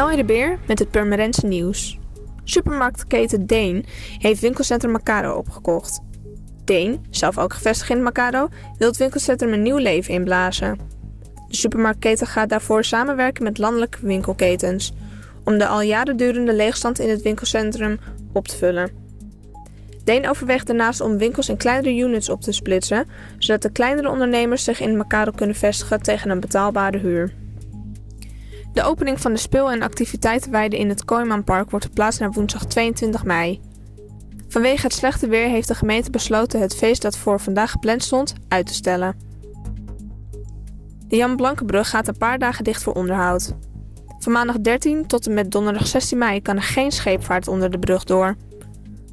Elje de Beer met het Purmerendse nieuws. Supermarktketen Deen heeft winkelcentrum Macado opgekocht. Deen, zelf ook gevestigd in Macado, wil het winkelcentrum een nieuw leven inblazen. De supermarktketen gaat daarvoor samenwerken met landelijke winkelketens om de al jaren durende leegstand in het winkelcentrum op te vullen. Deen overweegt daarnaast om winkels in kleinere units op te splitsen, zodat de kleinere ondernemers zich in Macado kunnen vestigen tegen een betaalbare huur. De opening van de speel- en activiteitenweide in het Kooimanpark wordt verplaatst naar woensdag 22 mei. Vanwege het slechte weer heeft de gemeente besloten het feest dat voor vandaag gepland stond uit te stellen. De Jan Blankenbrug gaat een paar dagen dicht voor onderhoud. Van maandag 13 tot en met donderdag 16 mei kan er geen scheepvaart onder de brug door.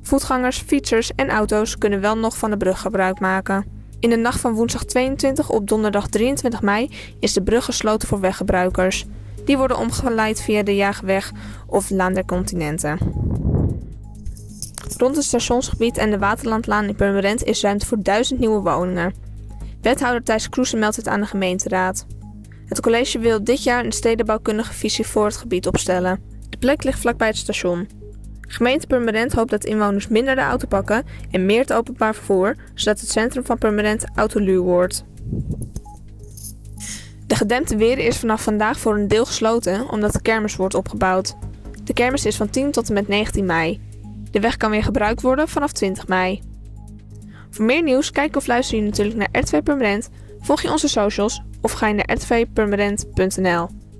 Voetgangers, fietsers en auto's kunnen wel nog van de brug gebruik maken. In de nacht van woensdag 22 op donderdag 23 mei is de brug gesloten voor weggebruikers. Die worden omgeleid via de Jaagweg of Laan der Continenten. Rond het stationsgebied en de Waterlandlaan in Purmerend is ruimte voor duizend nieuwe woningen. Wethouder Thijs Kroesen meldt het aan de gemeenteraad. Het college wil dit jaar een stedenbouwkundige visie voor het gebied opstellen. De plek ligt vlakbij het station. Gemeente Purmerend hoopt dat inwoners minder de auto pakken en meer het openbaar vervoer, zodat het centrum van Purmerend autoluw wordt. De gedempte weer is vanaf vandaag voor een deel gesloten omdat de kermis wordt opgebouwd. De kermis is van 10 tot en met 19 mei. De weg kan weer gebruikt worden vanaf 20 mei. Voor meer nieuws kijk of luister je natuurlijk naar RTV Permanent, volg je onze socials of ga je naar rtvpermanent.nl.